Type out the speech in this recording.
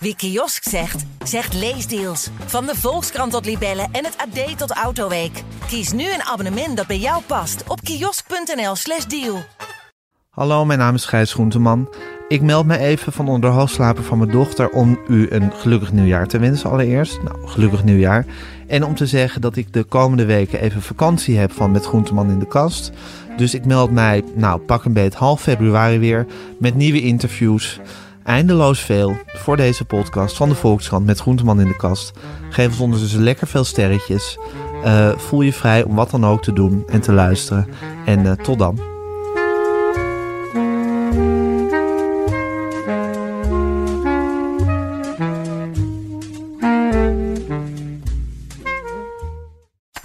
Wie kiosk zegt, zegt leesdeals. Van de Volkskrant tot Libellen en het AD tot Autoweek. Kies nu een abonnement dat bij jou past op kiosk.nl/slash deal. Hallo, mijn naam is Gijs Groenteman. Ik meld me even van onder de hoofdslaper van mijn dochter om u een gelukkig nieuwjaar te wensen allereerst. Nou, gelukkig nieuwjaar. En om te zeggen dat ik de komende weken even vakantie heb van Met Groenteman in de kast. Dus ik meld mij, nou pak een beet half februari weer met nieuwe interviews. Eindeloos veel voor deze podcast van de Volkskrant met Groenteman in de kast. Geef ons ondertussen lekker veel sterretjes. Uh, voel je vrij om wat dan ook te doen en te luisteren. En uh, tot dan.